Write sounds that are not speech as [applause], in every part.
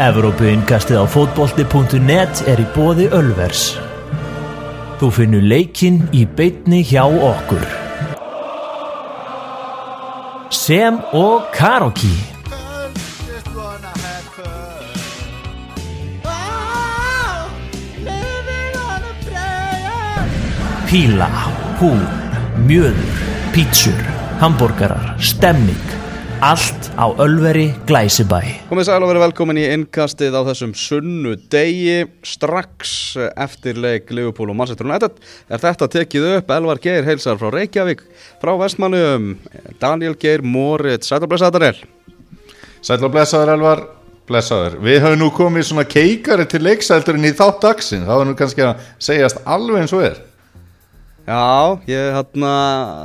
Evrópuinkastið á fótbolti.net er í bóði Ölvers. Þú finnur leikinn í beitni hjá okkur. Sem og Karoki. Píla, húl, mjöður, pítsur, hambúrgarar, stemming. Allt á Ölveri Glæsibæ. Komið sæl og verið velkomin í innkastið á þessum sunnu degi strax eftir leik Liverpool og Manchester United er þetta tekið upp. Elvar Geir heilsar frá Reykjavík frá Vestmannum Daniel Geir Moritz Sætarblæs Adarel Sæll og blessaður Elvar, blessaður. Við höfum nú komið svona keikari til leiksældurinn í þátt dagsinn Það var nú kannski að segjast alveg eins og er. Já, ég hérna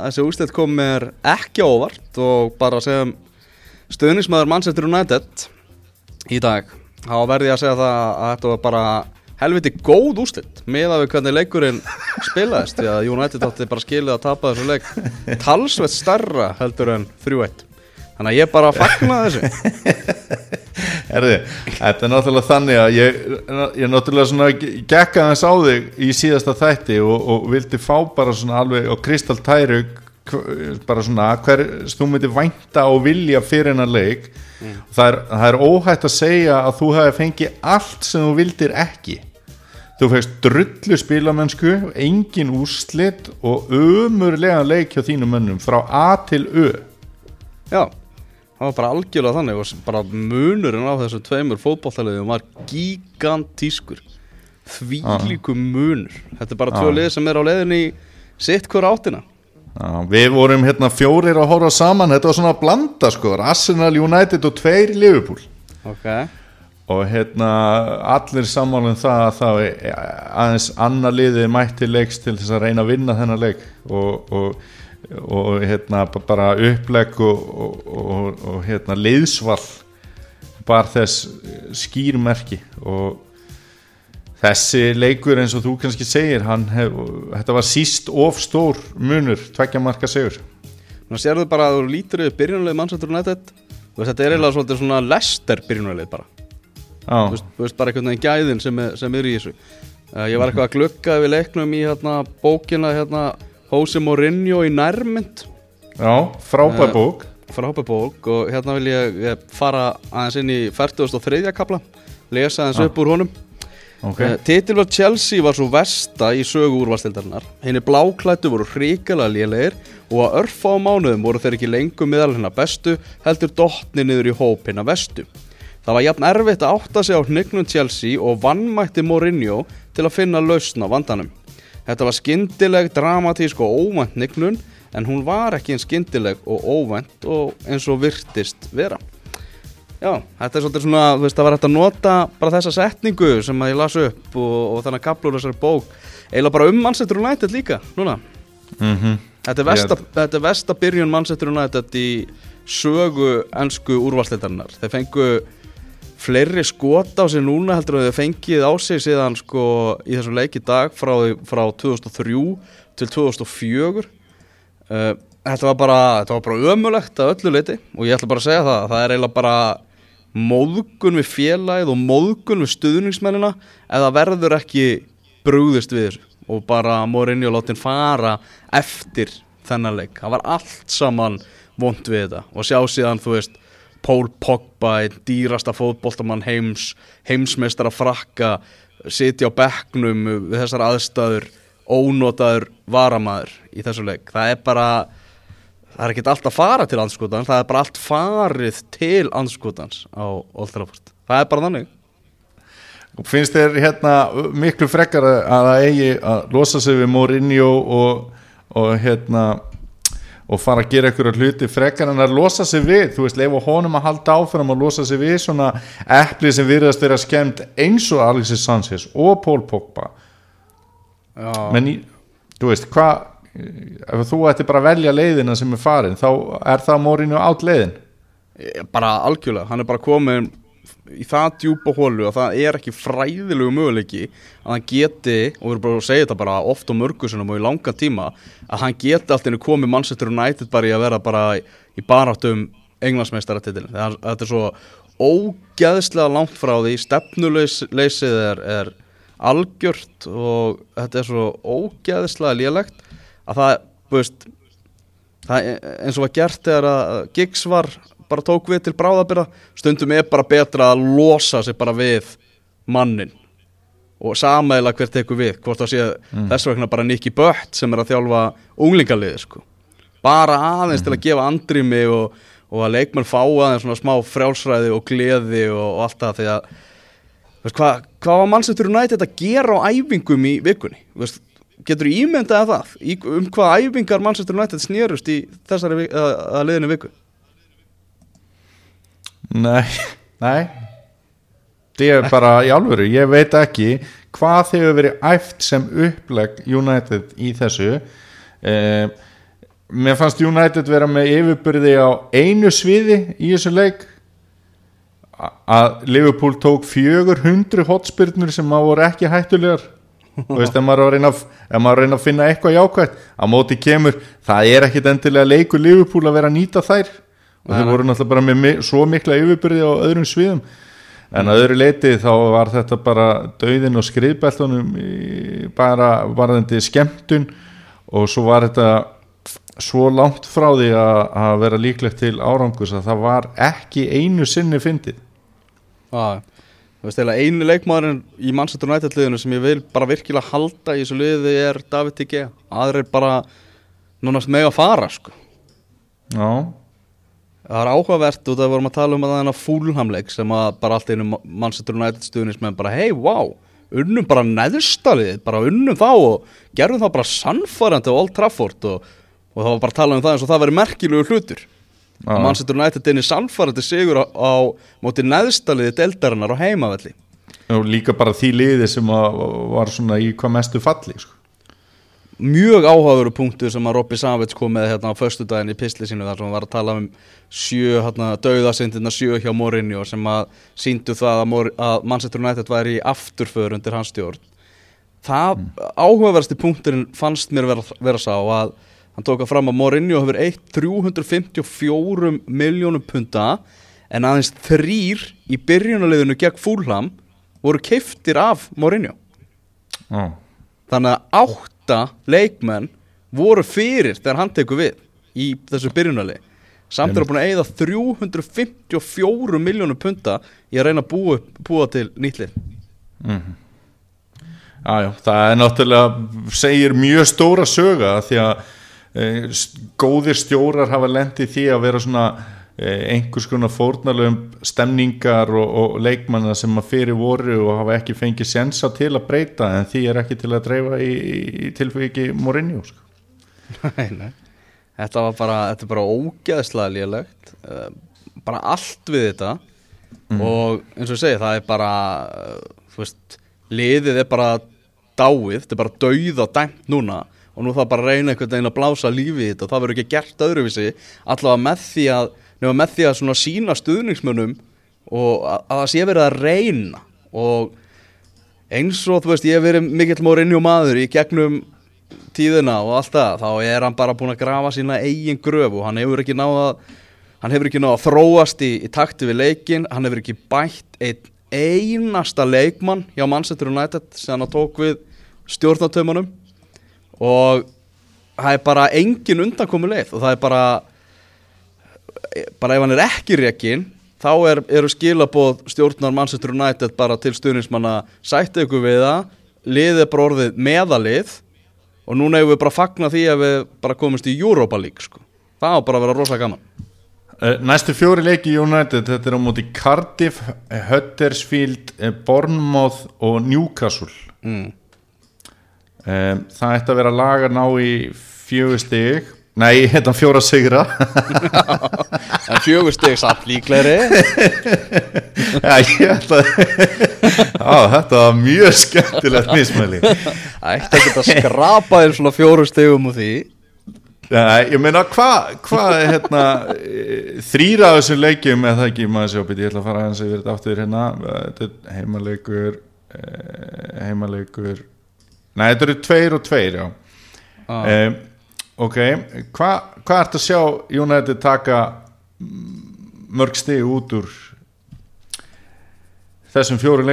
þessi úslit kom mér ekki óvart og bara sem stuðnismæður Manchester United í dag. Þá verði ég að segja það að þetta var bara helviti góð úslit með að við hvernig leikurinn spilaðist því að United átti bara skilið að tapa þessu leik talsveit starra heldur en 3-1 þannig að ég bara fagna þessu. [laughs] Erði, þetta er náttúrulega þannig að ég, ég náttúrulega svona gekka þess á þig í síðasta þætti og, og vildi fá bara svona alveg og Kristal Tæru bara svona hver þú myndir vænta og vilja fyrir hennar leik. Það, er, það er óhætt að segja að þú hefði fengið allt sem þú vildir ekki. Þú fegst drullu spilamennsku engin úrslit og ömurlega leik hjá þínum mönnum frá A til Ö. Já, það var bara algjörlega þannig og bara munurinn á þessu tveimur fótballtaliðum var gigantískur. Þvílíku munur. Þetta er bara tvö lið sem er á leiðinni í sitt hver áttina Já, við vorum hérna fjórir að horfa saman. Þetta var svona að blanda sko. Arsenal United og tveir Liverpool. Ok. Og hérna allir sammálum það að það er aðeins annar liðið mætti leiks til þess að reyna að vinna þennan leik. Og, og, og hérna bara upplegg og, og, og, og hérna leiðsval bar þess skýrmerki og þessi leikur eins og þú kannski segir hef, þetta var síst of stór munur tveggja marka segur Nú sérðu bara að þú lítur yfir Manchester United. Þú veist, þetta er eiginlega svolítið svona Lester byrjunarlið bara. Þú Já, veist, þú veist bara einhvern veginn gæðin sem er, sem er í þessu. Uh, Ég var eitthvað að glugga við leiknum í hérna, bókina hérna, Jose Mourinho í nærmynd. Já frábær Eh, bók. frábæð bók og hérna vil ég eh, fara aðeins inn í 43. kapla lesa aðeins Ah. upp úr honum okay. Titil var Chelsea var svo versta í sögu úrvalstildarinnar henni bláklættu voru hrikalega lélegir og að örfa á mánuðum voru þeir ekki lengur meðal hennar bestu heldur dottni niður í hóp hennar vestu Það var jafn erfitt að átta sig á hnygnum Chelsea og vannmætti Mourinho til að finna lausn á vandanum. Þetta var skyndileg, dramatísk og óvænt hnygnun en hún var ekki eins skyndileg og óvænt og eins og virtist vera Já, þetta er svolítið svona, þú veist, það var hægt að nota bara þessa setningu sem að ég las upp og, og þannig að kaplur þessari bók. Eiginlega bara um Manchester United líka, núna. Mhm. Þetta er versta, þetta er versta byrjun Manchester United í sögu ennsku úrvalstættarinnar Þeir fengu fleiri skot á sig núna heldur en þeir fengið á sig síðan sko í þessum leik í dag frá, frá 2003 til 2004 uh, Þetta var bara, þetta var bara ömulegt að öllu leiti og ég ætla bara að segja það, það er eiginlega bara móðgun við félagið og móðgun við stuðningsmennina eða verður ekki brúðist við þessu? Og bara Mourinho látin fara eftir þennan leik. Það var allt saman vond við þetta. Og sjá síðan þú veist Paul Pogba, einn dýrasta fótboltamann heims, heimsmeistara frakka sitja á bekknum við þessar aðstæður ónotaður varamaður í þessu leik. Það er bara það er ekkert allt að fara til anskotans það er bara allt farið til anskotans á Old Trafford. Það er bara þannig. Og finnst þér hérna miklu frekkar að það eigi að losa sig við Mourinho og, og hérna og fara að gera einhverja hluti frekkar en að losa sig við, þú veist, leifa honum að halda áfram að losa sig við svona epli sem virðast vera skemmt eins og Alexis Sanchez og Paul Pogba. Já. menn þú veist, hvað ef þú ætti bara að velja leiðina sem er farin þá er það Mourinho átt leiðin? Eh, bara algjörlega, hann er bara komin í það djúpa hólu að það er ekki fræðilegu möguleiki að hann geti, og við erum bara að segja þetta bara oft og mörgusunum og í langan tíma að hann geti allt einu komið Manchester United bara í að vera bara í baráttum englandsmeistaratitilin þetta er svo ógeðslega langt frá því stefnuleysið er, er algjört og þetta er svo ógeðslega lélegt að það, veist það er eins og var gert þegar að Giggs var bara tók við til bráðabyrða stundum er bara betra að losa sig bara við mannin og samæla hver tekur við hvort það sé þess vegna bara Nicky Butt sem er að þjálfa unglingaliði sko. bara aðeins til að gefa andrými og, og að leikmenn fá aðeins svona smá frjálsræði og gleði og, og allt það því að hvað, hvað var mannsættur United að gera á æfingum í vikunni? Veist, getur ímyndaði það í, um hvað æfingar mannsættur United snérust í þessari að liðinu viku? Nei, nei? Það er bara í alvöru Ég veit ekki hvað þau hefur verið æft sem uppleg United í þessu. Eh, Mér fannst United vera með yfirbyrði á einu sviði í þessu leik. A- að Liverpool tók 400 hotspyrnur sem maður voru ekki hættulegar og veist, ef maður, að að- ef maður að reyna að finna eitthvað jákvætt á móti kemur, það er ekkit endilega leikur Liverpool að vera að nýta þær. Og þeir voru náttúrulega bara með mi svo mikla yfirbyrði á öðrum sviðum. En að öðru leiti þá var þetta bara dauðin og skriðbeltunum bara varðandi skemmtun. Og svo var þetta svo langt frá því að, að vera líklegt til árangus að það var ekki einu sinni fyndið. Þú veist, einu leikmaðurinn í Manchester United liðinu sem ég vil bara virkilega halda í þessu liði er David T. G. Aðrir bara nánast með að fara, sko. Já, Það er áhugavert og það vorum að tala um að það er fúlhamleik sem að bara allt einu Manchester United stuðnismenn bara, hei, wow, unnum bara neðstalið, bara unnum þá og gerðum þá bara sannfærandi á Old Trafford og, og það var bara að tala um það eins og það veri merkilegu hlutur. Manchester United einni sannfærandi sigur á, á móti neðstaliði deldarinnar á heimavelli. og líka bara því liði sem að, var svona í hvað mestu falli sko. mjög áhugaveru punktur sem að Robby Savage kom með hérna á föstudaginn í pisli sínu þar sem hann var að tala um sjö hérna, dauðasindina sjö hjá Mourinho sem að síndu það að, Mor að Manchester United væri í afturför undir hans stjórn það mm. áhugaversti punkturinn fannst mér vera, vera sá að hann tók að fram að Mourinho hefur eitt 354 miljónum punta en aðeins þrýr í byrjunaliðinu gegn Fúlham voru keiftir af Mourinho. Já. þannig að átta leikmenn voru fyrir þegar hann tekur við í þessu byrjunali samt er hann búin að eigða 354 miljónum punta í að reyna að búa, búa til nýtlið Já, já, það er náttúrulega segir mjög stóra söga því að góðir stjórar hafa lendið því að vera svona e, einhvers konar fórnalöfum stemningar og, og leikmanna sem að fyrir voru og hafa ekki fengið sensa til að breyta en því er ekki til að dreifa í, í tilfengi Mourinho sko. [laughs] nei, nei. þetta var bara, þetta er bara ógeðslega lélegt uh, bara allt við þetta og eins og ég segi það er bara þú veist, liðið er bara dáið, þetta er bara dauð og dæmt núna og nú það bara að reyna einhvern veginn að blása lífið þetta og það verður ekki gert öðruvísi allavega með því að með því að sína stuðningsmönnum og að, að það sé verið að reyna. Og eins og þú veist ég hef verið mikill Mourinho maður í gegnum tíðina og allt það þá er hann bara búin að grafa sína eigin gröf og hann hefur ekki náða hann hefur ekki náða að þróast í, í takti við leikin hann hefur ekki bætt einn einasta leikmann hjá Manchester United sem hann tók við stjórnatömanum og það er bara engin undankomu leið og það er bara bara ef hann er ekki rekin þá er, eru skilaboð stjórnar Manchester United bara til stuðnismanna sætti ykkur við það liðið er bara orðið meðalið og núna hefur við bara fagna því að við bara komumst í Europa League sko. það á bara að vera rosa gaman Eh, Næstu fjóri leiki í United þetta er á móti Cardiff, Huddersfield, eh, Bournemouth og Newcastle mm. Um, Það ætti að vera lagar ná í fjögur stig. Nei, hérna fjóra sigra. [laughs] Fjögur steg samt líklegri. [laughs] Já, ég ætla Já, þetta var mjög skemmtilegt mismæli. Ætti að skrapa þér svona fjóru stegum úr því? Nei, ég meina hvað hva, hérna, eh, þrýra af þessum leikjum eða ekki, maður sé opið, ég ætla að fara aðeins yfir þetta aftur hérna. Er heimaleikur heimaleikur Nei, þetta eru tveir og tveir, já ah. um, Ok, hvað hva ertu að sjá United taka mörg stig út úr þessum fjóru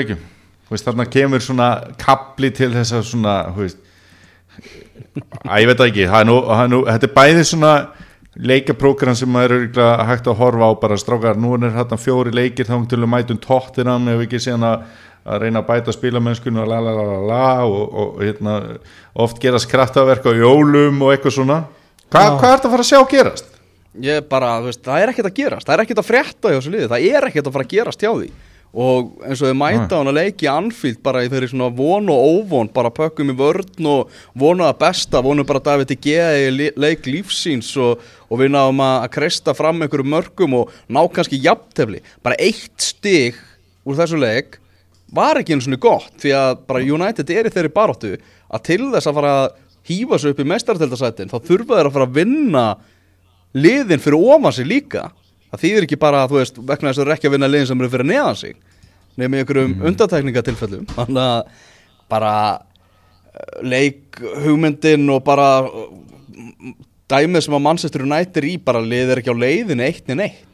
veist, þarna kemur svona kapli til þess að svona þú veist, að ég veit ekki það er nú, það er nú, þetta er bæði svona leikaprógram sem maður er hægt að horfa á bara strákar, nú er hérna fjóri leikir þá til að mætum tóttinam ef ekki síðan að, að reyna að bæta spilamennskunum og la la la la la og, og, hérna, oft gerast kraftaverk á jólum og eitthvað svona. Hva, hvað er þetta að fara að sjá gerast? Ég bara, veist, það er ekkert að gerast. Það er ekkert að frétta hjá þessu liði. Það er ekkert að fara að gerast hjá því. Og eins og þau mæta hann að leiki Anfield bara í þeirri svona von og óvon bara pökkum í vörn og vonu að besta vonu bara David í geði leik lífsíns og, og við náum að, kreista fram einhverju mörgum og ná kannski jafntefli. Bara eitt stig úr þessu leik var ekki einu svona gott því að bara United er í þeirri baróttu að til þess að fara að hýfa sig upp í mestartildasætin þá þurfa þeir að fara að vinna liðin fyrir ofan sig líka. Það þýðir ekki bara að þú veist vegna þess að þú er ekki að vinna liðin sem eru fyrir neðan sig nefnum einhverjum mm. undatækningatilfellum þannig að bara eh, leik hugmyndin og bara eh, dæmið sem að Manchester United er í bara liðir ekki á leiðin eitt en eitt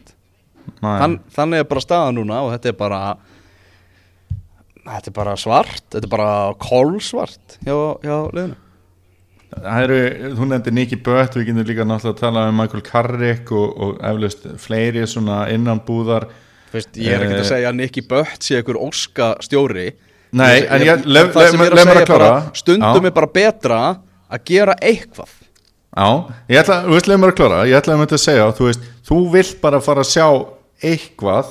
Þann, þannig er bara staða núna og þetta er bara þetta er bara svart þetta er bara kólsvart hjá, hjá liðinu. Það eru, þú nefndir Nicky Butt við getum líka náttúrulega að tala um Michael Carrick og, og eflaust fleiri svona innanbúðar. Veist, ég er ekki að Eh, segja að Nicky Butt sé einhver óska stjóri Nei, en ég- lef- það lef- sem ég er lef að mér að klára. stundum er bara betra að gera eitthvað. Já, ég ætla, þú veist, leið mér að klára. Ég ætla að mynda að segja, þú veist, þú vilt bara fara að sjá eitthvað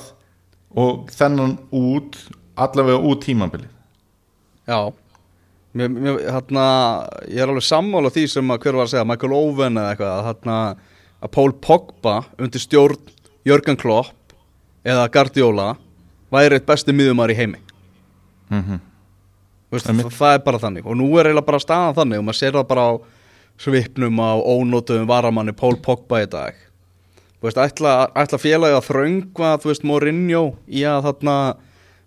og þennan út allavega út tímabilið. Já. Mér, mér, hérna, Ég er alveg sammála því sem að hver var að segja Michael Owen eða eitthvað að, hérna, að Paul Pogba undir stjórn Jörgen Klopp eða Guardiola væri eitt besti miðumar í heimi. Mm Veist, það, það er bara þannig. Og nú er eiginlega bara staðan þannig og maður sér það bara á svipnum á ónótuðum varamanni Paul Pogba í dag. Þú veist, ætla, ætla félagi að þröngva þú veist, Mourinho í að þarna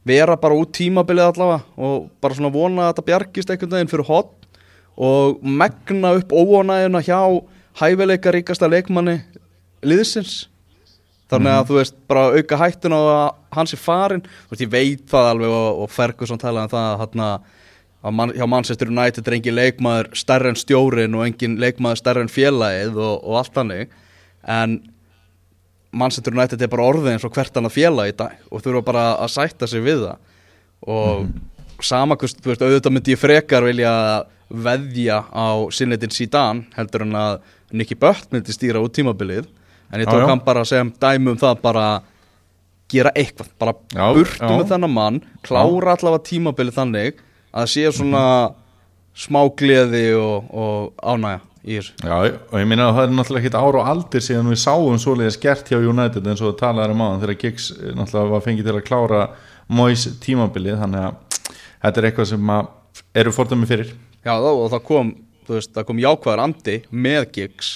vera bara út tímabilið allavega og bara svona vona að þetta bjargist einhvern veginn fyrir hot og megna upp óanæðuna hjá hæfileika ríkasta leikmanni liðsins. Þannig að þú veist, bara auka hættun á að hans er farin, þú veist, ég veit það alveg og, og Ferguson talaði um það að þarna að man, hjá Manchester United er engin leikmaður stærri en stjórin og engin leikmaður stærri en félagið og, og allt þannig. En Manchester United er bara orðið eins og hvert annað félag í dag og þurfa bara að sætta sig við það. Og sama hvort, þú veist, auðvitað myndi ég frekar vilja veðja á sinnleitin Zidane heldur en að Nicky Butt myndi stýra út tímabilið. En ég Já, tók já. hann bara sem dæmi um það bara gera eitthvað, bara Já, burtu já. með þennan mann klára allavega tímabilið þannig að sé svona smá gleði og, og ánægja Já, og ég minna að það er náttúrulega ekkit ár og aldir síðan við sáum svoleiðis gert hjá United eins og það talaði um áðan þegar Giggs eh, náttúrulega var fengið til að klára Mois tímabilið, þannig að þetta er eitthvað sem eru fordæmi fyrir. Já, þá, og það kom, þú veist, það kom jákvæðar andi með gigs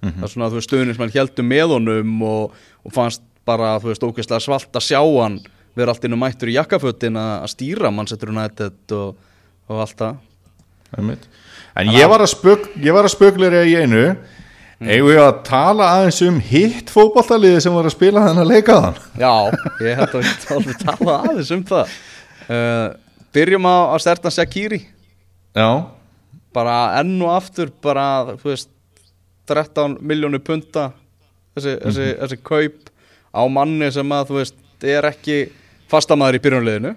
það er svona, þú veist, hann heldur með honum og, og fannst bara, þú veist, ógeðslega svalt að sjá hann vera allt innum mættur í jakkafötin að stýra Manchester United og, og allt það. En ég var að spök ég var að spökuleira í einu. Eigum við að tala aðeins um hitt fótballtaliði sem var að spila þennan leikaðan Já, ég held að við tala aðeins um það. Uh, Byrjum á að sterta Shakiri Já, bara enn og aftur bara, þú veist 13 miljónu punta þessi, þessi, þessi kaup á manni sem að, þú veist, er ekki fastamæður í byrjunleginu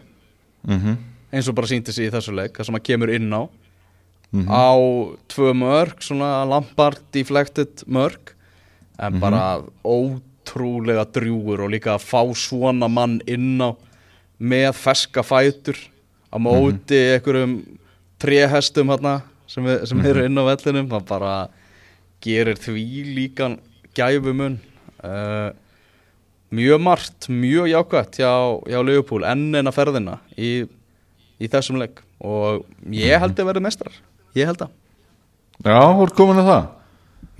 mm eins og bara síndi sig í þessu leik það sem að kemur inn á á tvö mörg, svona Lampard deflected mörg en bara ótrúlega drjúgur og líka að fá svona mann inn á með feska fætur á móti einhverjum tréhestum hérna sem, við, sem eru inn á vellinum það bara gerir því líkan gæfumun uh, mjög margt, mjög jákvætt hjá, hjá Leopold enn en að ferðina í, í þessum leik og ég held að verði mestrar ég held að. Já, þú ert komin að það.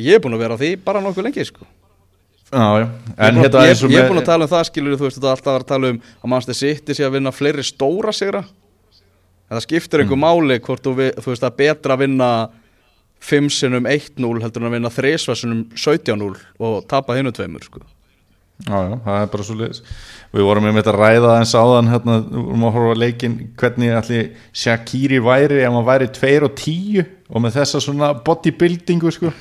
Ég er búin að vera á því bara nokkuð lengi sko. Já, já, ég, en er búin, hérna ég, og ég er búin að tala um það skilur þú veist þetta er alltaf að að tala um að Manchester City sé að vinna fleiri stóra sigra. En það skiptir einhver máli hvort þú, vi- þú veist er betra að vinna 5 sinum 1-0 heldur en að vinna 3 sinum 17-0 og tapa hinnu tveimur sko. Já, já, það er bara svo liðis Við vorum með þetta að ræða eins áðan hérna, við vorum að horfa leikin hvernig allir Shakiri væri ef hann væri 2 og 10 og með þessa svona bodybuildingu sko.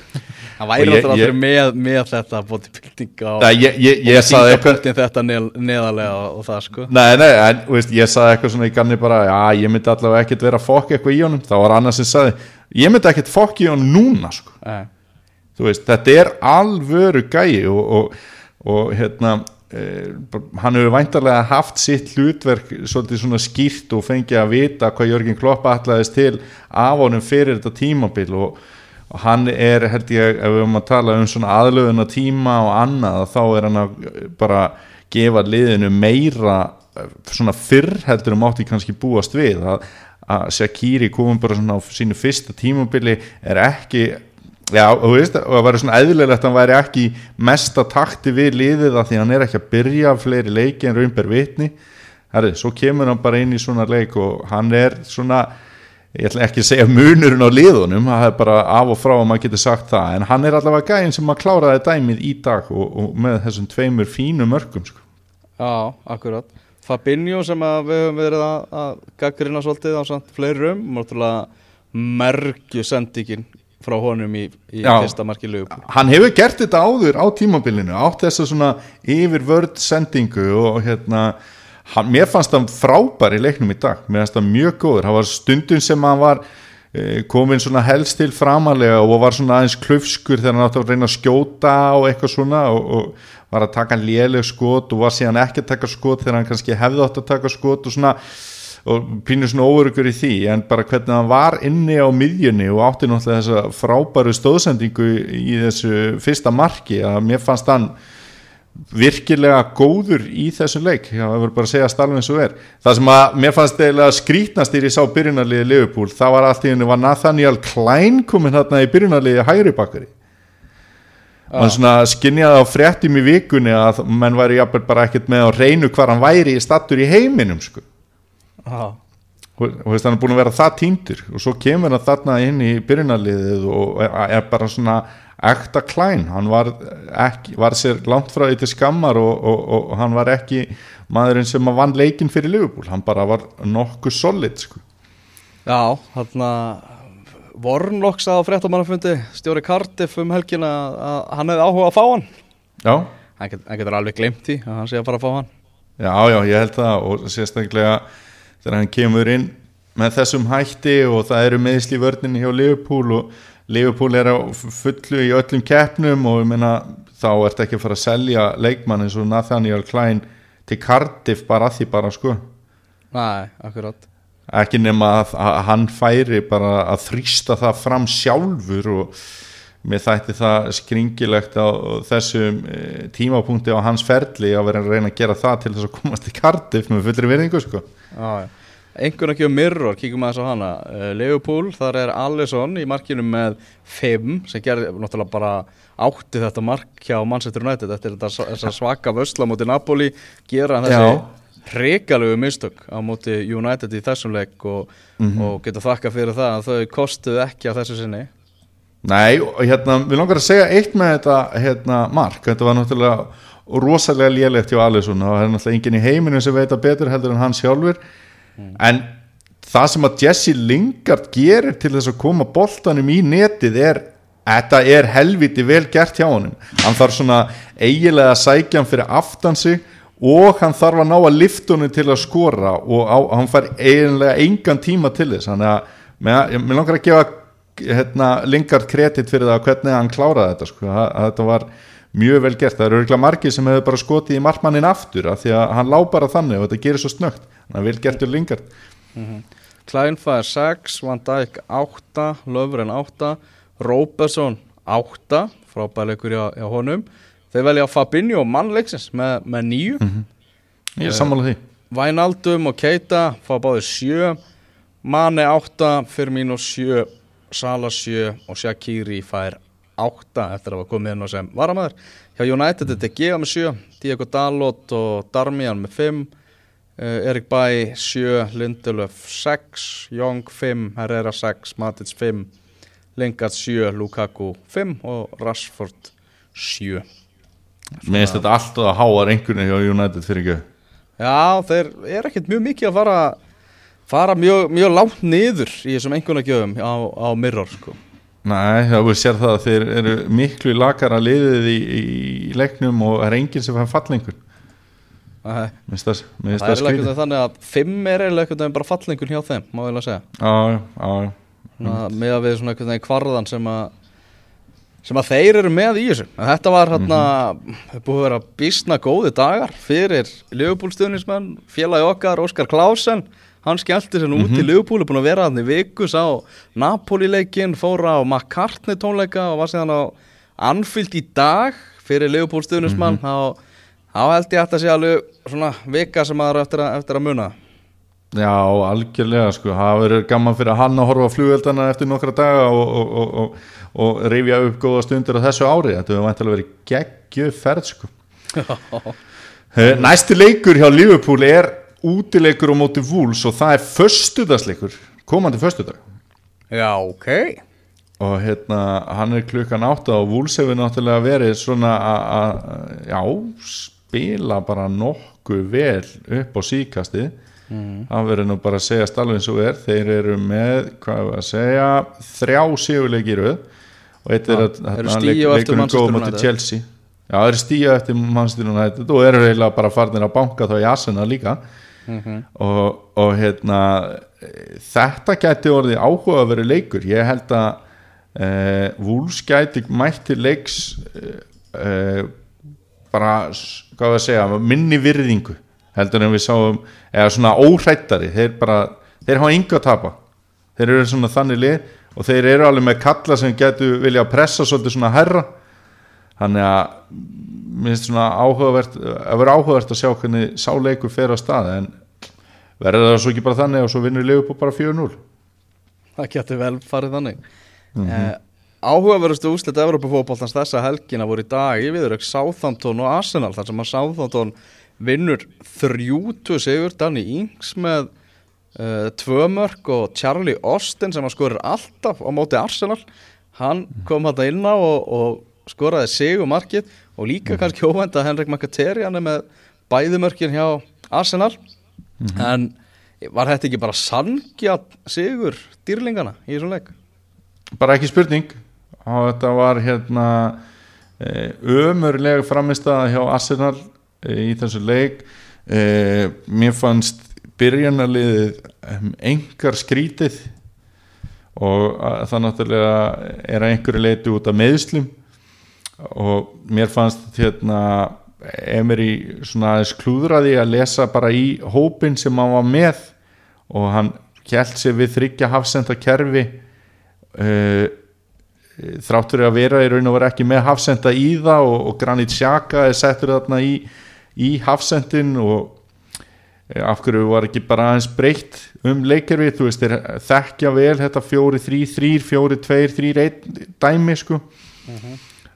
Það væri Og ég- ég- með, með þetta bodybuilding Nei, ég, saði eitthvað þingapöktin þetta neð, neðarlega og, og það sko Nei, nei, en veist, ég saði eitthvað svona í ganni bara, já, ég myndi allavega ekkert vera að fokka eitthvað í honum, þá var annars sem saði ég myndi ekkert fokka í honum núna sko. Veist, þetta er alvöru gæi og, og, og hérna eh, hann hefur væntarlega haft sitt hlutverk svolítið svona skýrt og fengið að vita hvað Jörgen Klopp ætlaðist til af honum fyrir þetta tímabil. Og, og hann er, held ég, ef við höfum að tala um svona aðlöðuna tíma og annað þá er hann að bara gefa liðinu meira eh, svona fyrr heldur um átti kannski búast við. Að, að Shakiri komum bara svona á sínu fyrsta tímabili er ekki Já, og þú veist, það væri svona eðlilegt að hann væri ekki í mesta takti við liðið að því hann er ekki að byrja fleiri leiki en raunber vitni Herri, svo kemur hann bara inn í svona leik og hann er svona ég ætla ekki að segja munurinn á liðunum það er bara af og frá að maður getur sagt það en hann er allavega gæinn sem að kláraði dæmið í dag og, og með þessum tveimur fínu mörgum sko. Já, akkurat Fabinho sem að við höfum verið að, að gaggrina svolítið á fleirum mergju sendingin frá honum í, í Já. fyrsta marki lögum hann hefur gert þetta áður á tímabilinu átt þessa svona yfir vörd sendingu og hérna hann, mér fannst hann frábær í leiknum í dag. Mér fannst hann mjög góður, það var stundum sem hann var eh, komin svona helst til framalega og var svona aðeins klufskur þegar hann átti að reyna að skjóta og eitthvað svona og, og var að taka léleg skot og var síðan ekki að taka skot þegar hann kannski hefði átt að taka skot og svona og pínur svona óörugur í því en bara hvernig hann var inni á miðjunni og átti náttúrulega þessa frábæru stóðsendingu í þessu fyrsta marki að mér fannst hann virkilega góður í þessum leik. Já, það verður bara að segja alveg eins og er. Það sem að mér fannst eiginlega skrítnastýr ég sá byrjunarliði Liverpool, það var allt í henni var Nathaniel Klein komin þarna í byrjunarliði hægri bakkari mann svona skinjaði á fréttum í vikunni að menn væri jafnvel bara ekkert með á reynu hvar hann væri í stattur í heiminum sko og veist, hann er búin að vera það týndur og svo kemur hann þarna inn í byrjunarliðið og er, er bara svona ekta klæn, hann var, ekki, var sér langt frá því til skammar og, og, og, og hann var ekki maðurinn sem að vann leikinn fyrir Liverpool, hann bara var nokkuð solid sko. Já þarna Vornlokks á fréttamannafundi stjóri Cardiff um helgina að hann hefði áhuga að fá hann. Já, hann, get, hann getur alveg glemt því að hann sé að fara að fá hann. Já, já, ég held það og sérstaklega þegar hann kemur inn með þessum hætti og það eru meðsli vörninni hjá Liverpool og Liverpool er á fullu í öllum keppnum og ég meina þá ert ekki að fara að selja leikmann eins og Nathaniel Klein til Cardiff bara að því bara sko. Nei, akkurat. Ekki nema að, að hann færi bara að þrýsta það fram sjálfur og mér þætti það skringilegt á þessum e, tímapunkti á hans ferli að vera að reyna að gera það til þess að komast í Cardiff með fullri virðingu sko Einhvern ekki um Mirror, kíkum aðeins á hana. Uh, Leopold, þar er Alisson í markinu með 5 sem gerði náttúrulega bara átti þetta mark hjá Manchester United eftir þetta svaka vösla múti Napoli gera hann þessi Já. hrikalegu mistök á móti United í þessum leik og, og geta þakka fyrir það að þau kostuðu ekki á þessu sinni. Nei, og hérna, við langar að segja eitt með þetta hérna, mark, þetta var náttúrulega rosalega lélegt hjá Alisson. Og það er náttúrulega enginn í heiminu sem veit að betur heldur en hann sjálfur. En það sem að Jesse Lingard gerir til þess að koma boltanum í netið er þetta er helviti vel gert hjá honum. Hann þarf svona eigilega að sækja hann fyrir aftan sig og hann þarf að ná að lifta honum til að skora og á, hann fær eiginlega engan tíma til þess. Þannig að mér, mér langar að gefa hérna, Lingard kredit fyrir það hvernig hann kláraði þetta sko. að, að þetta var mjög vel gert. Það eru örgulega margir sem hefur bara skotið í markmannin aftur af því að hann lá bara þannig og þetta gerir svo snögt þannig að vel gertur Lingard. Klein fær 6, Van Dijk 8 Löfren 8 Róbersson 8 frábæleikur hjá, hjá honum. Þeir velja Fabinho mannleiksins með, með 9 ég er sammála því. Vænaldum og Keita fá báðir 7 Mane 8, Firmino 7 Sala 7 og Shaqiri fær 8 eftir að hafa komið inn á sem varamæður hjá United er De Gea með 7 Diego Dalot og Darmian með 5 uh, Erik Bæ 7 Lindelöf 6 Young 5, Herrera 6 Matic 5 Lingard 7, Lukaku 5 og Rashford 7 Mér finnst þetta alltaf að háa einhvern hjá United fyrir ekki? Já, þeir er ekkert mjög mikið að fara fara mjög, mjög langt niður í þessum einhvernagjöfum á, á Mirror sko. Nei, það við sér það að þeir eru miklu lakara liðið í, í leiknum og er enginn sem fann fallengur Mér finnst það, er skrítið þannig að fimm er einhvern veginn bara fallengur hjá þeim, má ég að segja. Já, já, já, með að við svona einhvern veginn kvarðan sem að sem að þeir eru með í þessu. En þetta var hérna mm búið að vera bísna góði dagar fyrir Liverpool-stuðnismenn, félagi okkar Óskar Klásen, hann skellti sér nú út í Liverpool, er búin að vera hann í viku sá Napoli-leikin, fóra á McCartney tónleika og var síðan á Anfield í dag fyrir Liverpool-stuðnismann þá, þá held ég að þetta sé alveg svona vika sem maður á eftir að, eftir að muna. Já, algjörlega sko, það verður gaman fyrir hann að horfa á flugeldana eftir nokkra daga og, og, og, og, og reyfja upp góða stundir á þessu ári, þetta hefur væntalega verið geggjöf ferð sko. [laughs] Eh, Næsti leikur hjá Liverpool er útileikur á móti Wolves og það er föstudagsleikur, komandi föstudag. Já, ok. Og hérna hann er klukkan átta og Wolves hefur náttúrulega verið svona að- já, spila bara nokkuð vel upp á síkasti það verður nú bara að segja eins og er. Þeir eru með, hvað er að segja þrjá röð. Og eitt er að eftir leikurinn Manchester góð United. Chelsea. Já, þeir eru stíja eftir United og eru eiginlega bara farnir að banka þá í Asena líka og, og hérna þetta gæti orðið áhuga að vera leikur. Ég held að e, Wolves gæti mætti leiks e, bara, hvað að segja minni virðingu heldur en við sáum eða svona óhrættari þeir bara, þeir hafa yngu að tapa. Þeir eru svona þannig lið og þeir eru alveg með kalla sem getur vilja pressa svolítið svona herra þannig að mér finnst svona áhugavert að vera áhugavert að sjá hvernig sáleikur fer á stað en verður það svo ekki bara þannig og svo vinnur Liverpool bara 4-0 Það getur vel farið þannig. Mm -hmm. Áhugaverustu úslit Evropafótboltans þessa helgina voru í dag í viðrökk Southampton og Arsenal þar sem að Southampton vinnur 30 sigur. Danny Ings með uh, tvö mörg og Charlie Austin sem að skorur alltaf á móti Arsenal. Hann kom þetta inn á og, og skoraði sigur markið og líka kannski óvænt að Henrik Mkhitaryan hann er með bæði mörkin hjá Arsenal. En var þetta ekki bara sangja sigur dýrlingana í þessum leik? bara ekki spurning. Og þetta var hérna ömurlega framistaða hjá Arsenal e, í þessu leik. E, mér fannst byrjanarliðið um, engar skrítið. Og að, það náttúrulega er að einhverju leiti út af meðslum og mér fannst hérna Emery svona aðeins klúðraði að lesa bara í hópin sem hann var með. Og hann kjælt sér við þryggja hafsenda kerfi uh, þráttur að vera í raun og vera ekki með hafsenda í það og, og Granit Xhaka er settur þarna í, í hafsendin og eh, af hverju var ekki bara aðeins breytt um leikerfi, þú veist, þekkja vel þetta fjóri, þrý, þrýr, fjóri, tveir, þrýr, einn dæmi sko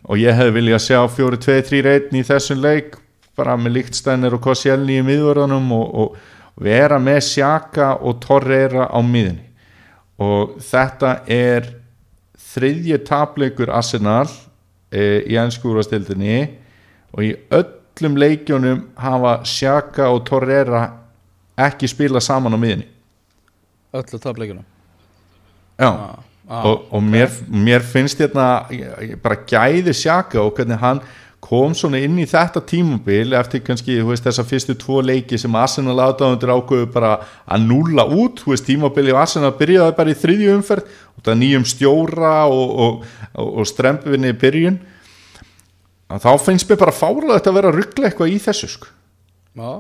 og ég hefði viljað sjá fjóri, tveir, þrýr, einn í þessum leik bara með líktstænir og Koscielny í miðvörðunum og, og vera með Xhaka og Torreira á miðinni og þetta er þriðji tapleikur Arsenal e, í ennskúrastildinni og í öllum leikjónum hafa Xhaka og Torreira ekki spila saman á miðinni Öllu tapleikuna Já, ah, og, og mér, mér finnst hérna bara gæði Xhaka og hvernig hann kom svona inn í þetta tímabil eftir kannski, veist, þessa fyrstu tvo leiki sem Arsenal aðdáðundur ákveðu bara að núla út, þú veist, tímabili og Arsenal byrjaði bara í þriðju umferð og það nýjum stjóra og, og, og, og strempvinni í byrjun. Að þá finnst mér bara fárlega þetta að vera að ruggla eitthvað í þessu sko. Já,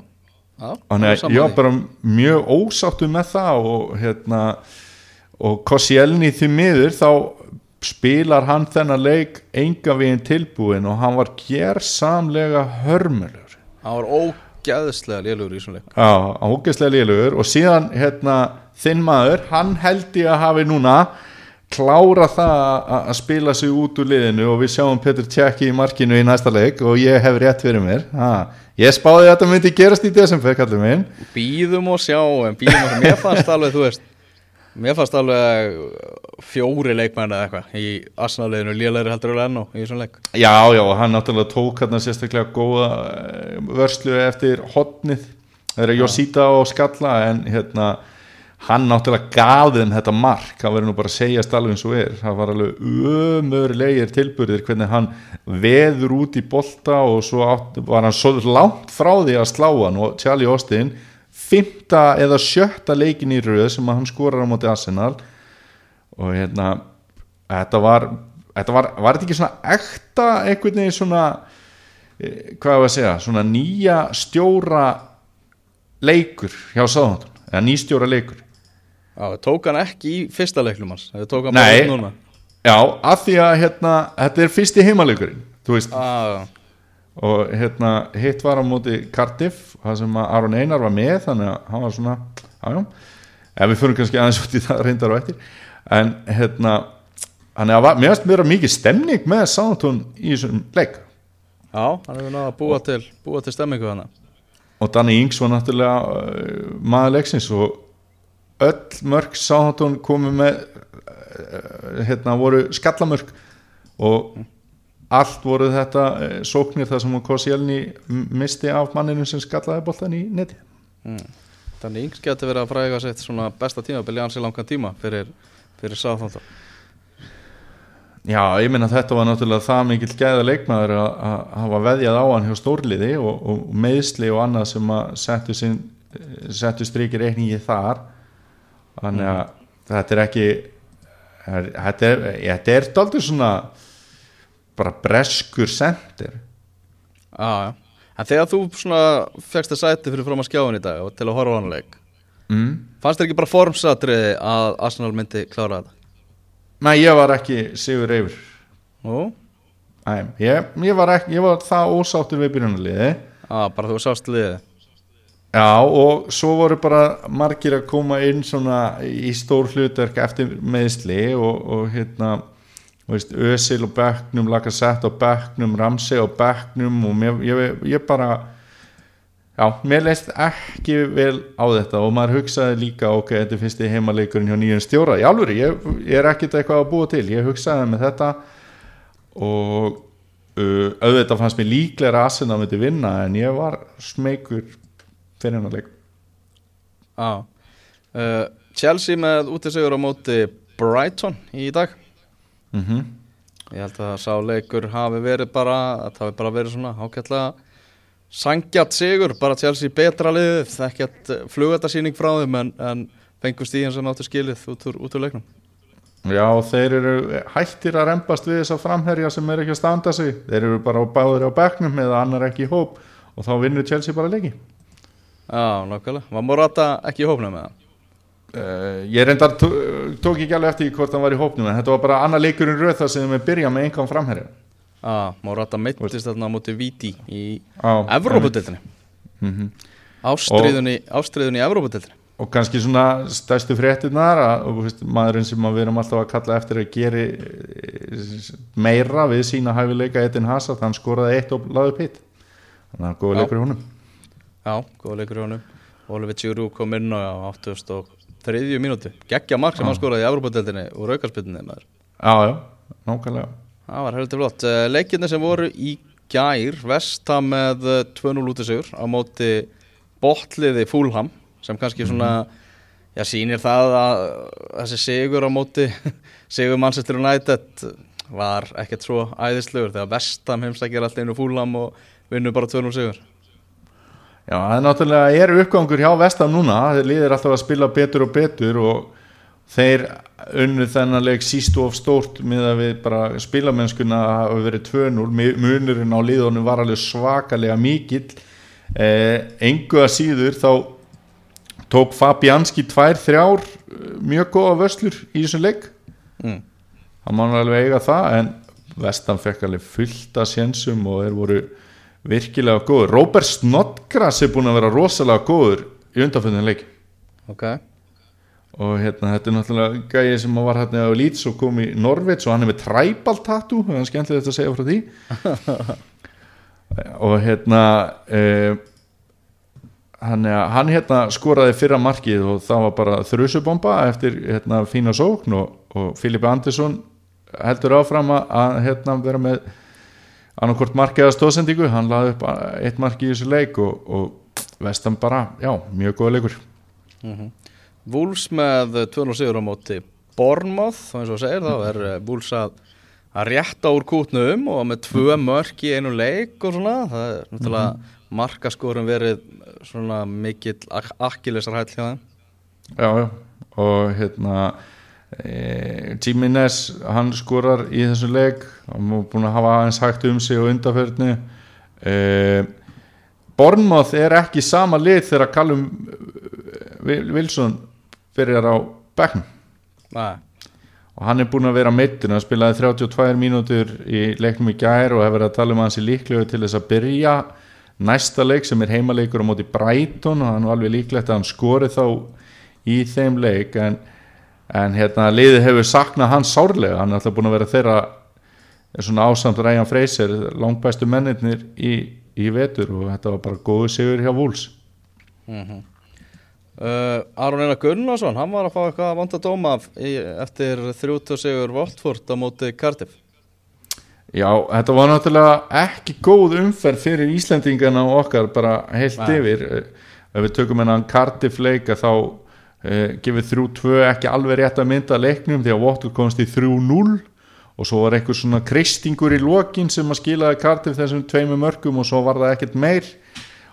já Þannig að ég var bara mjög ósáttu með það og hérna og Koscielny því miður þá spilar hann þennan leik enga veginn tilbúin og hann var gersamlega hörmulur. Það var ógæðslega lélugur í þessum leik. Já, ógeðslega lélugur og síðan hérna þinn maður, hann held ég að hafi núna klára það að- spila sig út úr liðinu og við sjáum Petr Tjekki í markinu í næsta leik og ég hef rétt fyrir mér. Ha, ég spáði að þetta myndi gerast í desember kallið minn. Býðum og sjáum, býðum og Mér fannst alveg, þú veist Mér fannst alveg fjóri leikmenn eða eitthvað í Arsenal-liðinu. Lélæri heldur alveg ennú í þessum leik. Já, já, og hann náttúrulega tók hérna sérstaklega góða eh, vörslu eftir hotnið það er Jósíta og Skalla en hérna hann náttúrulega gaf þeim þetta mark. Hann verður nú bara að segjast alveg eins og er. Það var alveg ömurlegir tilburðir hvernig hann veður út í bolta og svo átt, var hann svo langt frá því að slá hann. Og Charlie Austin fymta eða sjötta leikin í röð sem hann skorar á móti Arsenal. Og hérna þetta var, þetta var, var þetta ekki svona ekta einhvern veginn svona eh, hvað var að segja, svona nýja stjóra leikur hjá Sáðantón, eða nýstjóra leikur? Já, tók hann ekki í fyrsta leiknum hans Það tók hann bara núna. Já, af því að hérna, þetta er fyrsti heimaleikurinn þú veist, ah, og hérna hitt var á móti Cardiff það sem Aron Einar var með þannig að hann var svona, jájá en við fyrir kannski aðeins út í það reyndar og eftir. En hérna hann er að mér að mikið stemning með Sáðantón í þessum leik. Já, hann hefur náða að búa til, búa til stemmingu hana og Danny Ings var náttúrulega uh, maður leiksins og öll mörg Sáhantón komu með uh, hérna voru skallamörg og allt voru þetta uh, sóknir þar sem Koscielny misti af manninu sem skallaði boltan í neti. Þannig yngs getur verið að fræga sitt svona besta tímabili ansi langan tíma fyrir, fyrir Sáþóntó Já, ég minna þetta var náttúrulega það mikill gæða leikmaður að hafa veðjað á hann hjá stórliði og, og meðsli og annað sem að settu, sin, settu strykir reikningi þar. Þannig að þetta er ekki er- þetta er, þetta er dálítið svona bara breskur sendir já En þegar þú fegst að sæti fyrir fram að skjáin í dag og til að horfa á hann leik mm. Fannst þér ekki bara formsatriði að Arsenal myndi klára þetta? Nei, ég var ekki sigur yfir Nú? Æ, ég, ég, var ekki, ég var það ósáttur við byrjunarliði Já, bara þú sást liðið Já og svo voru bara margir að koma inn svona í stór hlutverk eftir meðsli og, og hérna veist, Ösil og Becknum, Lacazette og Becknum, Ramsey og Becknum og mér, ég, ég bara já, mér leist ekki vel á þetta og maður hugsaði líka ok, þetta er fyrsti heimaleikurinn hjá nýjum stjóra. Í alvöru, ég, ég er ekkert eitthvað að búa til ég hugsaði með þetta og uh, auðvitað fannst mér líklega að Arsenal myndi vinna en ég var smeykur fyrir hennar leik. Já uh, Chelsea með útisegur á móti Brighton í dag mm Ég held að sá leikur hafi verið bara það hafi bara verið svona ágætlega sangjart sigur, bara Chelsea betra liðið, ekkert flugatasýning frá þeim en, en fengust í eins og náttu skilið út úr, út úr leiknum. Já, þeir eru hættir að rempast við þessa framherja sem er ekki að standa sig. Þeir eru bara báður á bekknum eða annar ekki í hóp og þá vinnur Chelsea bara leiki Já, nákvæmlega, var Morata ekki í hópnum með það? Uh, Ég reyndar tó- tók ekki alveg eftir hvort hann var í hópnum en þetta var bara annar leikurinn röð þar sem við byrja með einhverjum framherja Já, Morata meittist þarna á móti Viti í á, Evrópudeldinni Mhm. Ástriðunni, ástriðunni í Evrópudeldinni og kannski svona stærstu og, veist, maðurinn sem við erum alltaf að kalla eftir að geri eh, meira við sína hæfileika Edin Hazard, hann skoraði eitt og laði upp hitt. Þannig að góða Já. leikur í honum. Já, góða leikur í honum. Oliver Giroud kom inn á 83. mínútu Gekkja mark sem hann skoraði í Evrópudeldinni úr aukarspilninni maður Já, já, nákvæmlega Það var heldur flott. Leikirni sem voru í gær, Vesta með eh, 2-0 útisigur á móti botliði Fúlham sem kannski svona, já sýnir það að þessi sigur á móti [laughs] sigur Manchester United var ekkert svo æðislegur þegar Vestam heimsækir alltaf einu Fúlham og vinnur bara 2-0 sigur. Já, það er náttúrulega er uppgangur hjá Vestam núna, þeir liðir alltaf að spila betur og betur og þeir unnu þennan leik sístu of stórt með að við bara spilamennskuna hafa verið 2-0, Mi- munurinn á liðunum var alveg svakalega mikill. Eh, engu að síður þá tók Fabianski tvær, þrjár eh, mjög góða vöslur í þessum leik. Mm. hann má nú alveg eiga það en Vestam fekk alveg fullt að sénsum og þeir voru virkilega góður. Robert Snodgrass er búin að vera rosalega góður í undanfjöndin leik. Ok, og hérna þetta er náttúrulega gæði sem var hérna á Leeds og kom í Norvits og hann er með tribal tattoo það er skemmtilegt að segja frá því. [laughs] Og hérna eh, að hann hérna skoraði fyrra markið og það var bara þrjusubomba eftir hérna fína sókn og, og Filipe Andersson heldur áfram að hérna vera með annarkvort markið að stóðsendingu hann laði upp eitt markið í þessu leik og, og vestan bara, já, mjög góða leikur. Wolves með 200 sigur á móti Bournemouth, þá eins og segir þá er eh, Wolves að, að rétta úr kútnum og með tvö mörk í einu leik og svona, það er náttúrulega markaskorum verið svona mikill ak akkilesar hæll hjá þeim. Já, já, og hérna e, Jimenez hann skorar í þessu leik. Hann er búin að hafa aðeins hægt um sig og undarferðinu e, Bournemouth er ekki sama lið þegar Callum Wil- Wilson byrjar á bekknum. Nei, og hann er búin að vera meittur hann spilaði 32 mínútur í leiknum í gær og hefur að tala um að hans í líklegu til þess að byrja næsta leik sem er heimaleikur á móti Brighton og hann var alveg líklegt að hann skori þá í þeim leik. En, en hérna liðið hefur saknað hann sárlega, hann er alltaf búin að vera þeirra svona ásamt Ræjan Freyser langbæstu mennirnir í, í vetur. Og þetta var bara góðu sigur hjá Wools uh, Aron Einar Gunnarsson hann var að fá eitthvað að vanda dóma eftir 30 sigur Voltford á móti Cardiff. Já, þetta var náttúrulega ekki góð umferð fyrir Íslendingana og okkar bara heilt Nei. yfir. Ef við tökum hennan Cardiff leika þá uh, gefið 3-2 ekki alveg rétt að mynda leiknum því að Watford komst í 3-0 og svo var einhver svona kristingur í lokin sem að skilaði Cardiff þessum tveimu mörgum og svo var það ekkert meir.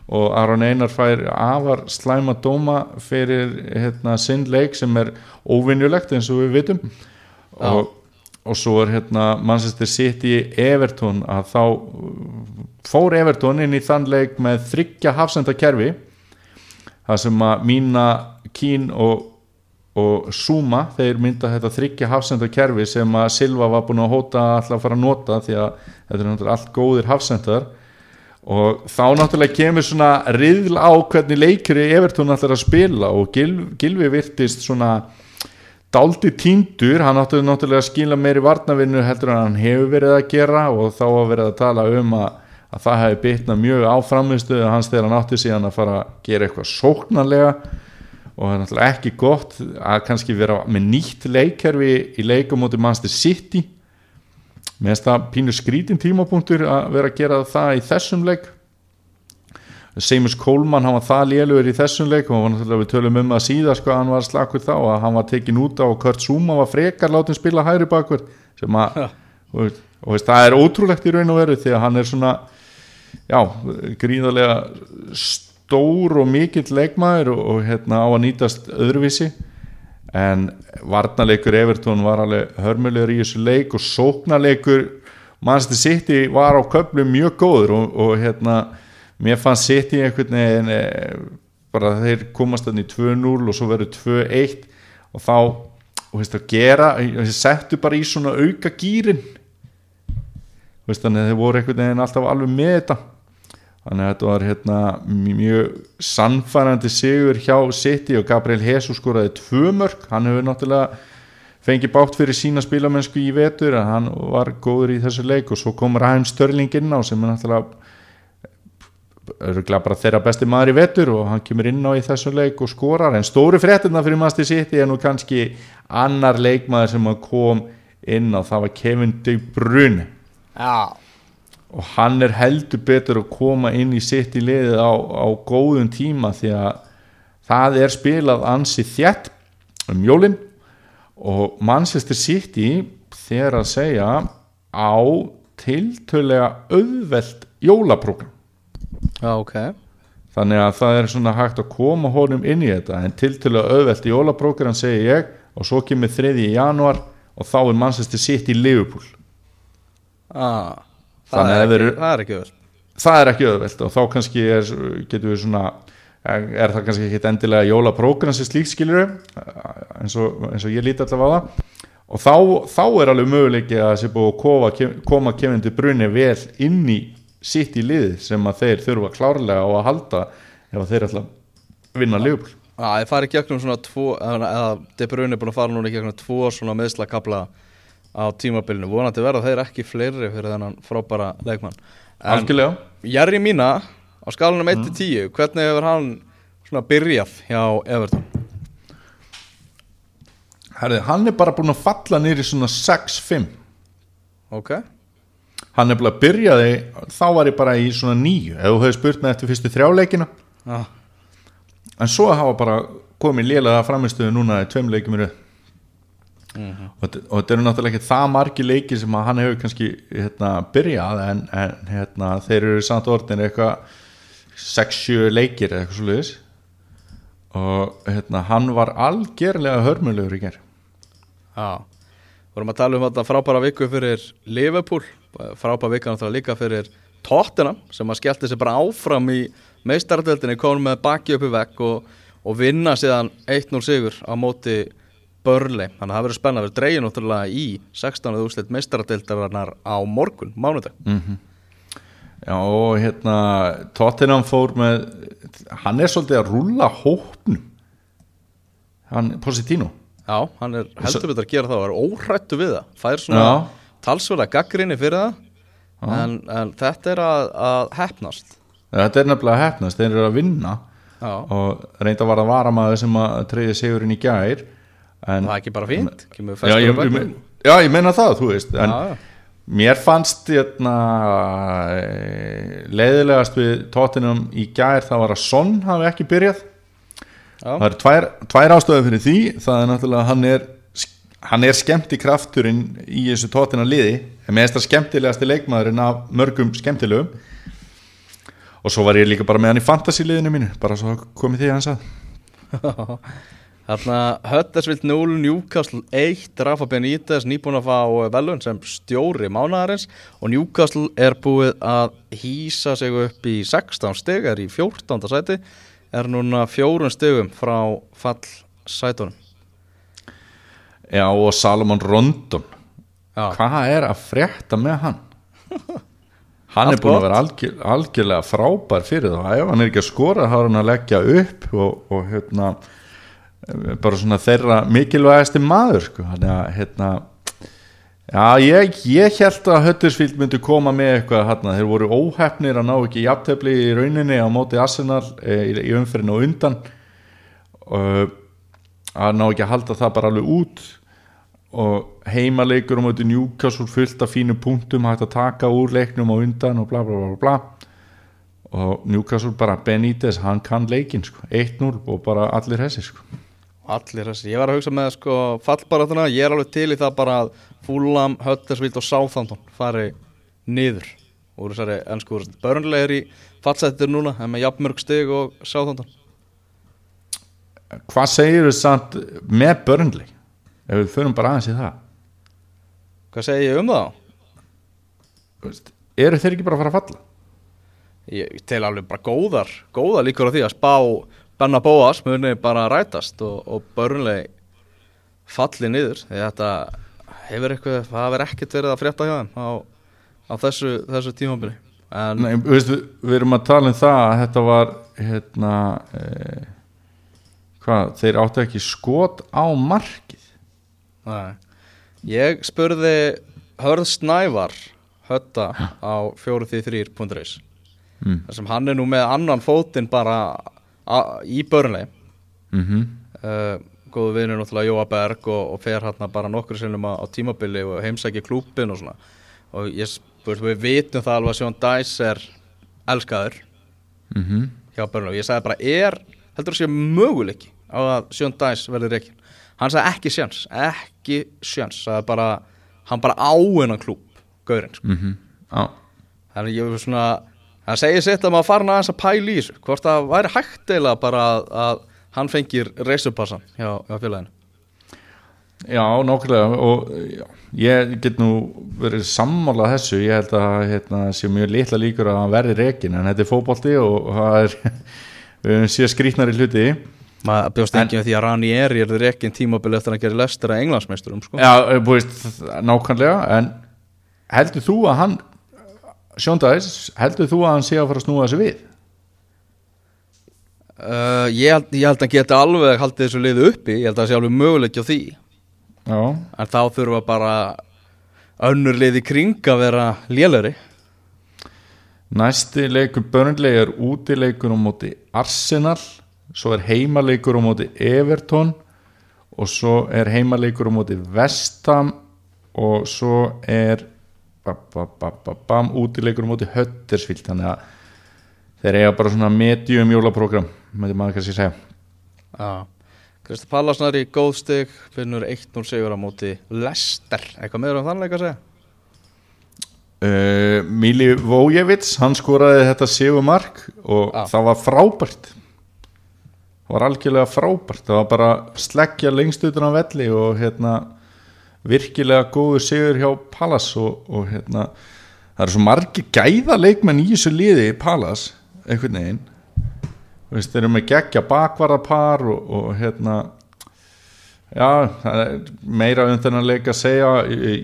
Og Aron Einar fær afar slæma dóma fyrir hérna, sinn leik sem er óvinnjulegt eins og við vitum. Og, og svo er hérna Manchester City Everton að þá fór Everton inn í þann leik með þryggja hafsenda kerfi það sem að Mína, Kín og, og Zuma þeir mynda þetta þryggja hafsenda kerfi sem að Silva var búin að hóta alltaf að fara að nota því að þetta er náttúrulega allt góðir hafsendar. Og þá náttúrulega kemur svona riðl á hvernig leikir í Everton ætlar að spila og Gil, Gilvi virtist svona dáldi tíndur, hann átti náttúrulega að skila meiri varnavinnu heldur en hann hefur verið að gera og þá að verið að tala um að, að það hefði bitnað mjög á framistuðu hans þegar hann átti síðan að fara að gera eitthvað sóknarlega og það er náttúrulega ekki gott að kannski vera með nýtt leikkerfi í leikum móti Manchester City. Finnst það pínur skrítin tímapunktur að vera að gera það í þessum leik. Seamus Coleman, hann var það lélugur í þessum leik og hann var náttúrulega við tölum um að síða sko að hann var slakur þá að hann var tekin út á og Kurt Zuma var frekar látin spila hægri bakur sem að og, og veist, það er ótrúlegt í raun og veru því að hann er svona já, gríðarlega stór og mikill leikmaður og, og hérna á að nýtast öðruvísi. En varnarleikur Everton var alveg hörmulegur í þessu leik og sóknarleikur Manchester City var á köflu mjög góður og, og hérna mér fannst City einhvern veginn eh, bara þeir komast þannig 2-0 og svo verður 2-1 og þá og veist að gera, þeir settu bara í svona auka gýrin veist þannig að þeir voru einhvern veginn alltaf alveg með þetta þannig að þetta var hérna mjög sannfærandi sigur hjá City og Gabriel Jesus skoraði tvö mörg, hann hefur náttúrulega fengið bátt fyrir sína spilamennsku í vetur en hann var góður í þessu leik. Og svo kom Raheim Störling inn á sem er náttúrulega bara þeirra besti maður í vetur og hann kemur inn á í þessum leik og skorar. En stóru fréttina fyrir Master City er nú kannski annar leikmaður sem kom inn á. Það var Kevin De Bruyne. Já, og hann er heldur betur að koma inn í sitt í liðið á, á góðum tíma því að það er spilað ansi þjætt um jólin. Og Manchester City þegar að segja á tiltölega auðvelt jólaprógram. Já, ok. Þannig að það er svona hægt að koma honum inn í þetta. En tiltölega auðvelt jólaprógram segi ég. Og svo kemur 3. januar og þá er Manchester City Liverpool. Ah, það, Þannig er að það er ekki öll það er ekki auðvelt og þá kannski er, getur við svona er það kannski ekki endilega jólaprógram sem slíkt skilur eins og, eins og ég líti allavega á það. Og þá, þá er alveg möguleiki að sé búið að koma, koma Kevin De Bruyne vel inn í sitt í lið sem að þeir þurfa klárlega á að halda ef að þeir ætla að vinna Liverpool. Já, ég fari gegnum svona tvo eða, eða De Bruyne er búin að fara núna gegnum tvo svona meðslakabla á tímabilinu. Vonandi verða þeir ekki fleiri fyrir þennan frábæra leikmann. Algjörlega. Jerry Mína á skalunum 1-10 hvernig hefur hann svona byrjað hjá Everton? Herði, hann er bara búin að falla í svona 6-5 Ok, hann er bara að byrjaði þá var ég bara í svona 9 ef þú hefur spurt mig eftir fyrstu þrjáleikina já, en svo hafa bara komið lélega framistöðu núna í tveim leikjum í röð og, þetta- og þetta eru náttúrulega ekki það margi leiki sem hann hefur kannski hérna, byrjað en, en hérna, þeir eru samt orðin eitthvað 6-7 leikir eða eitthvað svo liðis og hérna, hann var algerlega hörmulegur í ger já. Vorum að tala um þetta frábæra viku fyrir Liverpool. Frábæra vika náttúrulega líka fyrir Tottenham sem að skellti sig bara áfram í meistaradeldinni komum með baki upp í vekk og, og vinna síðan 1-0 sigur á móti Börli Þannig að það verður spennað að vera dreigin náttúrulega í 16. úrslit meistaradeldarinnar á morgun, mánudag. Já og hérna Tottenham fór með hann er svolítið að rúlla hópnum. Hann, Positino Já, hann er heldur betur að gera það og er óhrættu við það. Fær svona Já. talsverða gaggrinni fyrir það en, en þetta er að, að hefnast þetta er nefnilega hefnast, þeir eru að vinna Já, og reynda var að vara maður sem að treyði sigurinn í gær en, það er ekki bara kemur já, ég, ég, já, ég meina það, þú veist. En Já, já. mér fannst hérna, eh, leiðilegast við tóttinum í gær það var að Son hafi ekki byrjað. Já. það eru tvær, tvær ástöðu fyrir því. Það er náttúrulega að hann er hann er skemmti krafturinn í þessu tóttina liði. En mér finnst það skemmtilegasti leikmaðurinn af mörgum skemmtilegum. Og svo var ég líka bara með hann í fantasy liðinu mínu bara svo komið því að hann [laughs] sað Þarna Höttersvilt 0, Newcastle 1 Rafa Benítez nýbúin að fá velun sem stjóri mánaðarins og Newcastle er búið að hýsa sig upp í 16 steg er í 14. sæti er núna fjórun stegum frá fall sætunum Já og Salomon Rondon Já, hvað er að frétta með hann [laughs] hann Allt er búin gott. að vera algjör, algjörlega frábær fyrir það ef hann er ekki að skora þá er hann að leggja upp og, og hérna bara svona þeirra mikilvægasti maður sko. hann er að hérna já ég, ég held að Huddersfield myndi koma með eitthvað hérna, þeir voru óhefnir að ná ekki jafntefli í rauninni á móti Arsenal e, í, í umferðinu og undan. Að ná ekki að halda það bara alveg út. Og heimaleikur um þetta Newcastle fullt af fínu punktum hægt að taka úr leiknum og undan og bla bla bla bla og Newcastle bara Benítez, hann kann leikin sko, 1-0 og bara allir hessi sko. Allir þessi Ég var að hugsa með sko fallbaratuna ég er alveg til í það bara að Fulham, Höttersvilt og Southampton fari niður úr þessari ennsku er í fallsættir núna en með jafnmörg stig og Southampton. Hvað segir þau samt með Burnley? Ef við förum bara aðeins í það. Hvað segi ég um það? Eru þeir ekki bara að fara að falla? Ég tel alveg bara góðar góðar líkur á því að spá Benna Bóas muni bara rætast og, og börnleg falli niður. Þetta hefur eitthvað það hefur ekkert verið að frétta hjá þeim á, á þessu, þessu tímabili. En Nei, við, við erum að tala um það að þetta var hérna eh, hvað, þeir áttu ekki skot á markið? Nei. Ég spurði Hörð Snævar Hötta á 433.is Mm. þar sem hann er nú með annan fótinn bara í börnleg mm uh, góðu vinur náttúrulega Jóa Berg og, og fer hérna bara nokkur sinnum á, á tímabili og heimsæki klúbin og svona. Og ég spurði, við vitum það alveg að Sjón Dæs er elskaður -hmm. hjá Börnleg og ég sagði bara, er heldur að sé möguleiki á að Sjón Dæs verði reikin hann sagði ekki sjans, ekki sjans sagði bara, hann bara áinnan klúb gaurinn, sko. Mm Já, þannig ég var svona hann segir sitt að maður farin aðeins að pæla í þessu hvort það væri hægt eiginlega bara að, að hann fengir reysupassan hjá, hjá félaginu já nákvæmlega og já, ég get nú verið sammálað þessu, ég held að hérna, sé mjög litla líkur að hann verði reikin en þetta er fótbolti og, það er [laughs] við höfum séð skrýtnari hluti maður bjóst En- ekki með því að Rani er í reikin tímabili eftir að gerir lestur að englandsmeisturum sko. Já, búist, nákvæmlega en heldur þú að hann Sjóndæs, heldur þú að hann sé að fara að snúa þessu við? uh, ég, held, ég held að hann geti alveg haldið þessu liðu uppi. Ég held að það sé alveg möguleiki á því. Já, en þá þurfa bara önnur liði kring að vera lélöri næsti leikur Burnley er útileikur á móti Arsenal svo er heimaleikur á móti Everton og svo er heimaleikur á móti Vestam og svo er bam, bam, bam, bam, bam, útileikur á móti Höttersvill þannig að þeir eiga bara svona medium jólaprógram með maður kannski segja. Já. Krista Pallasnar í góð stig finnur 1-0 sigur á móti Lester eitthvað meður um þannleika að segja? Uh, Mili Vojevits hann skoraði þetta sigur mark og Já. það var frábært. Það var algjörlega frábært. Það var bara sleggja lengst utan á velli og hérna virkilega góður sigur hjá Pallas og, og hérna það eru svo margi gæða leikmenn í þessu liði í Pallas einhvern veginn. Veist, þeir eru með geggja bakvarðapar og, og hérna já, meira um þennan leik að segja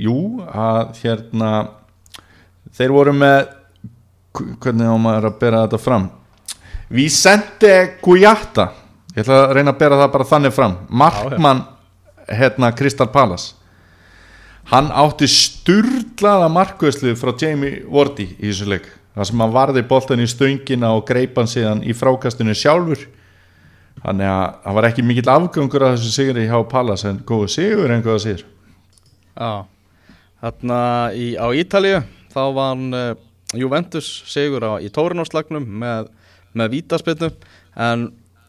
jú, að hérna þeir voru með hvernig á maður að bera þetta fram? Vicente Guiata ég ætla að reyna að bera það bara þannig fram. Markmann hérna Crystal Palace hann átti sturlaða markvöðslu frá Jamie Wardy í þessu leik. Það sem hann varði boltan í stöngina og greip hann síðan í frákastinu sjálfur. Þannig að það var ekki mikill afgangur af þessu sigri hjá Palace en góðu sigur en góða sigur Já Þarna í, á Ítalíu þá var hann uh, Juventus sigur á, í Tórinóslagnum með, með vítaspilnu en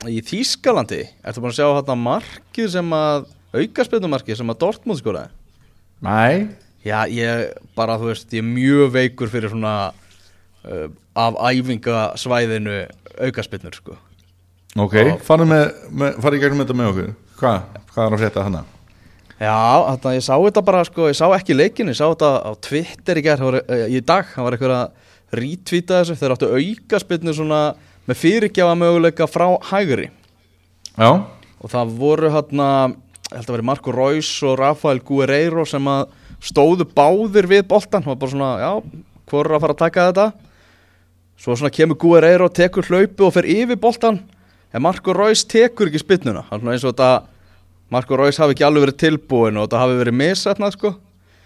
í Þýskalandi ertu búin að sjá hérna markið sem að aukaspilnumarkið sem að Dortmund skoraði Nei, Já, ég bara, þú veist, ég er mjög veikur fyrir svona uh, af æfingasvæðinu aukaspilnur, sko. ok, farið með, með, farið í gegnum þetta með okkur hvað, hvað er að frétta hana? Já, þetta, ég sá þetta bara, sko, ég sá ekki leikinu, ég sá þetta á Twitter í gerð, í dag, það var eitthvað að rítvíta þessu, þeir áttu aukaspilnu svona með fyrirgjafa möguleika frá hægri Já, og það voru hérna, ég held að veri Marco Reus og Rafael Guerreiro sem að stóðu báðir við boltan, var bara svona, já, hvor er að fara að taka þetta? Svo svona kemur Guerreiro, tekur hlaupu og fer yfir boltan, en Marco Reus tekur ekki er svona eins og þetta, Marco Reus hafi ekki alveg verið tilbúin og þetta hafi verið misætnað, sko.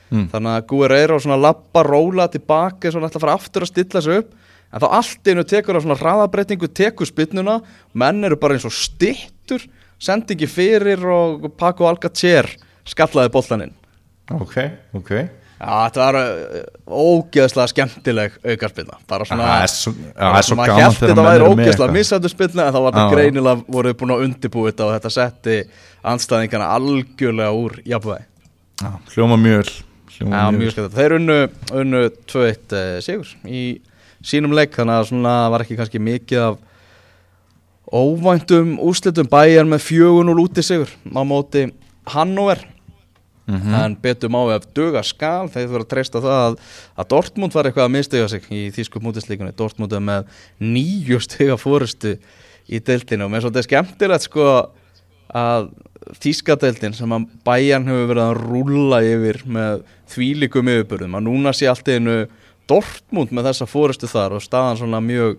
Mm. Þannig að Guerreiro svona lappa, róla tilbaka, svona ætla að fara aftur að stilla sig upp, en þá allt einu tekur það svona hraðabrettingu, tekur spinnuna, menn eru bara eins og stittur, sendingi fyrir og Paco Alcacer skallaði boltaninn. ok, ok. Já, þetta var uh, ógeðslega skemmtileg aukarspilna bara svona Það er svo- já, það er svo maður þegar þetta væri ógeðslega missættu spilna en þá var þetta Já. greinilega voruð búin að undirbúið þetta og þetta setti anstæðingana algjörlega úr jafnvægi. Já, hljóma hljóma Já, mjög skemmt Þeir unnu, unnu 2-1 uh, sigur í sínum leik þannig að svona var ekki kannski mikið af óvæntum úrslitum. Bæjar með 4-0 úti sigur á móti Hannover. Mhm. en betur má ef duga skal. Þeir þurfa að treysta það að, að Dortmund var eitthvað að mistiga sig í þýsku mútislíkunni Dortmund er með nýju stiga fórustu í deildinu og mér er svolítið skemmtilegt sko að þýska deildin sem að bæjan hefur verið að rúlla yfir með þvílikum yfirbörðum að núna sé allt einu Dortmund með þessa fórustu þar og staðan svona mjög,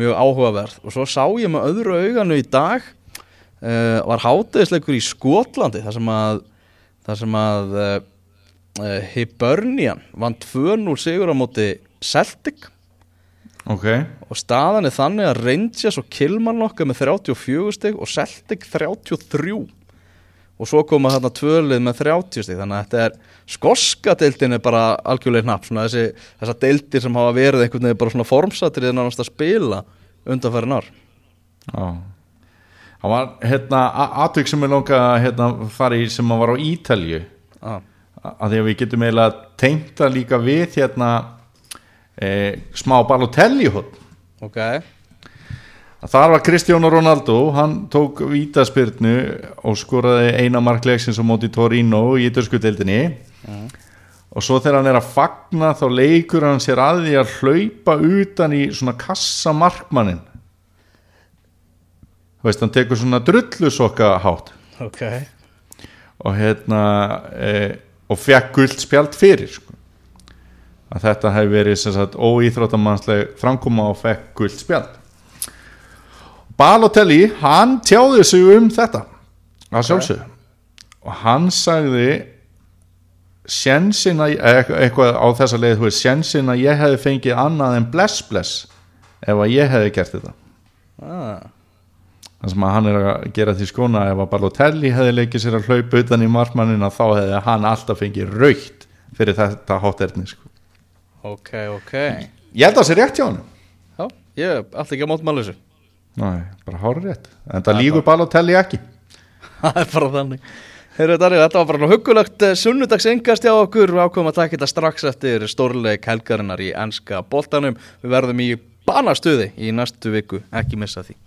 mjög áhugaverð. Og svo sá ég með öðru auganu í dag uh, var hátegisleikur í Skotlandi þar sem að þar sem að uh, uh, Hibernian vann 2-0 sigur á móti Celtic. Ok, og staðan er þannig að Rangers og Kilmarnock er með 34 stig og Celtic 33 og svo koma þarna tvölið með 30 stig þannig að þetta er skoska deildin er bara algjörlega hnapp. Svona þessi, þessar deildir sem hafa verið einhvern veginn bara svona formsattir eða nánast að spila undanfærin ár. Já. Það var hérna atvik sem ég langa að hérna, fara í sem var á Ítalju ah. að því að við getum eiginlega tengt það líka við hérna e, smá Balotelli ok, Þar var Cristiano Ronaldo, hann tók vítaspyrnu og skoraði eina markleiksins á móti Torino í ytterskudeildinni og svo þegar hann er að fagna þá leikur hann sér að því að hlaupa utan í svona kassa markmannin Þú veist, hann tekur svona drullusokka hátt. Ok. Og hérna e, og fekk guld spjald fyrir sko. að þetta hefði verið óýþróttamannsleg framkoma og fekk guld spjald Balotelli hann tjáði sig um þetta. Að sjálfsög og hann sagði sjensin að eitthvað, á þessa leið þú veist, sjensin að ég hefði fengið annað en bless bless ef að ég hefði gert þetta. Ah. það sem að hann er að gera því skona ef að Balotelli hefði leikið sér að hlaupa utan í markmannina þá hefði hann alltaf fengið raukt fyrir þetta háterni sko. Ok, ok. Ég held að það sé rétt hjá hann Já, ég er alltaf ekki að mótmála þessu Næ, bara hára rétt en það lígur Balotelli ekki. [laughs] Það er bara þannig. Heyrðu, Darri, þetta var bara nú huggulegt eh, sunnudags engast hjá okkur. Við ákveðum að taka þetta strax eftir stórleik helgarinnar í enska boltanum. Við verðum í banastuði í næstu viku, ekki missa því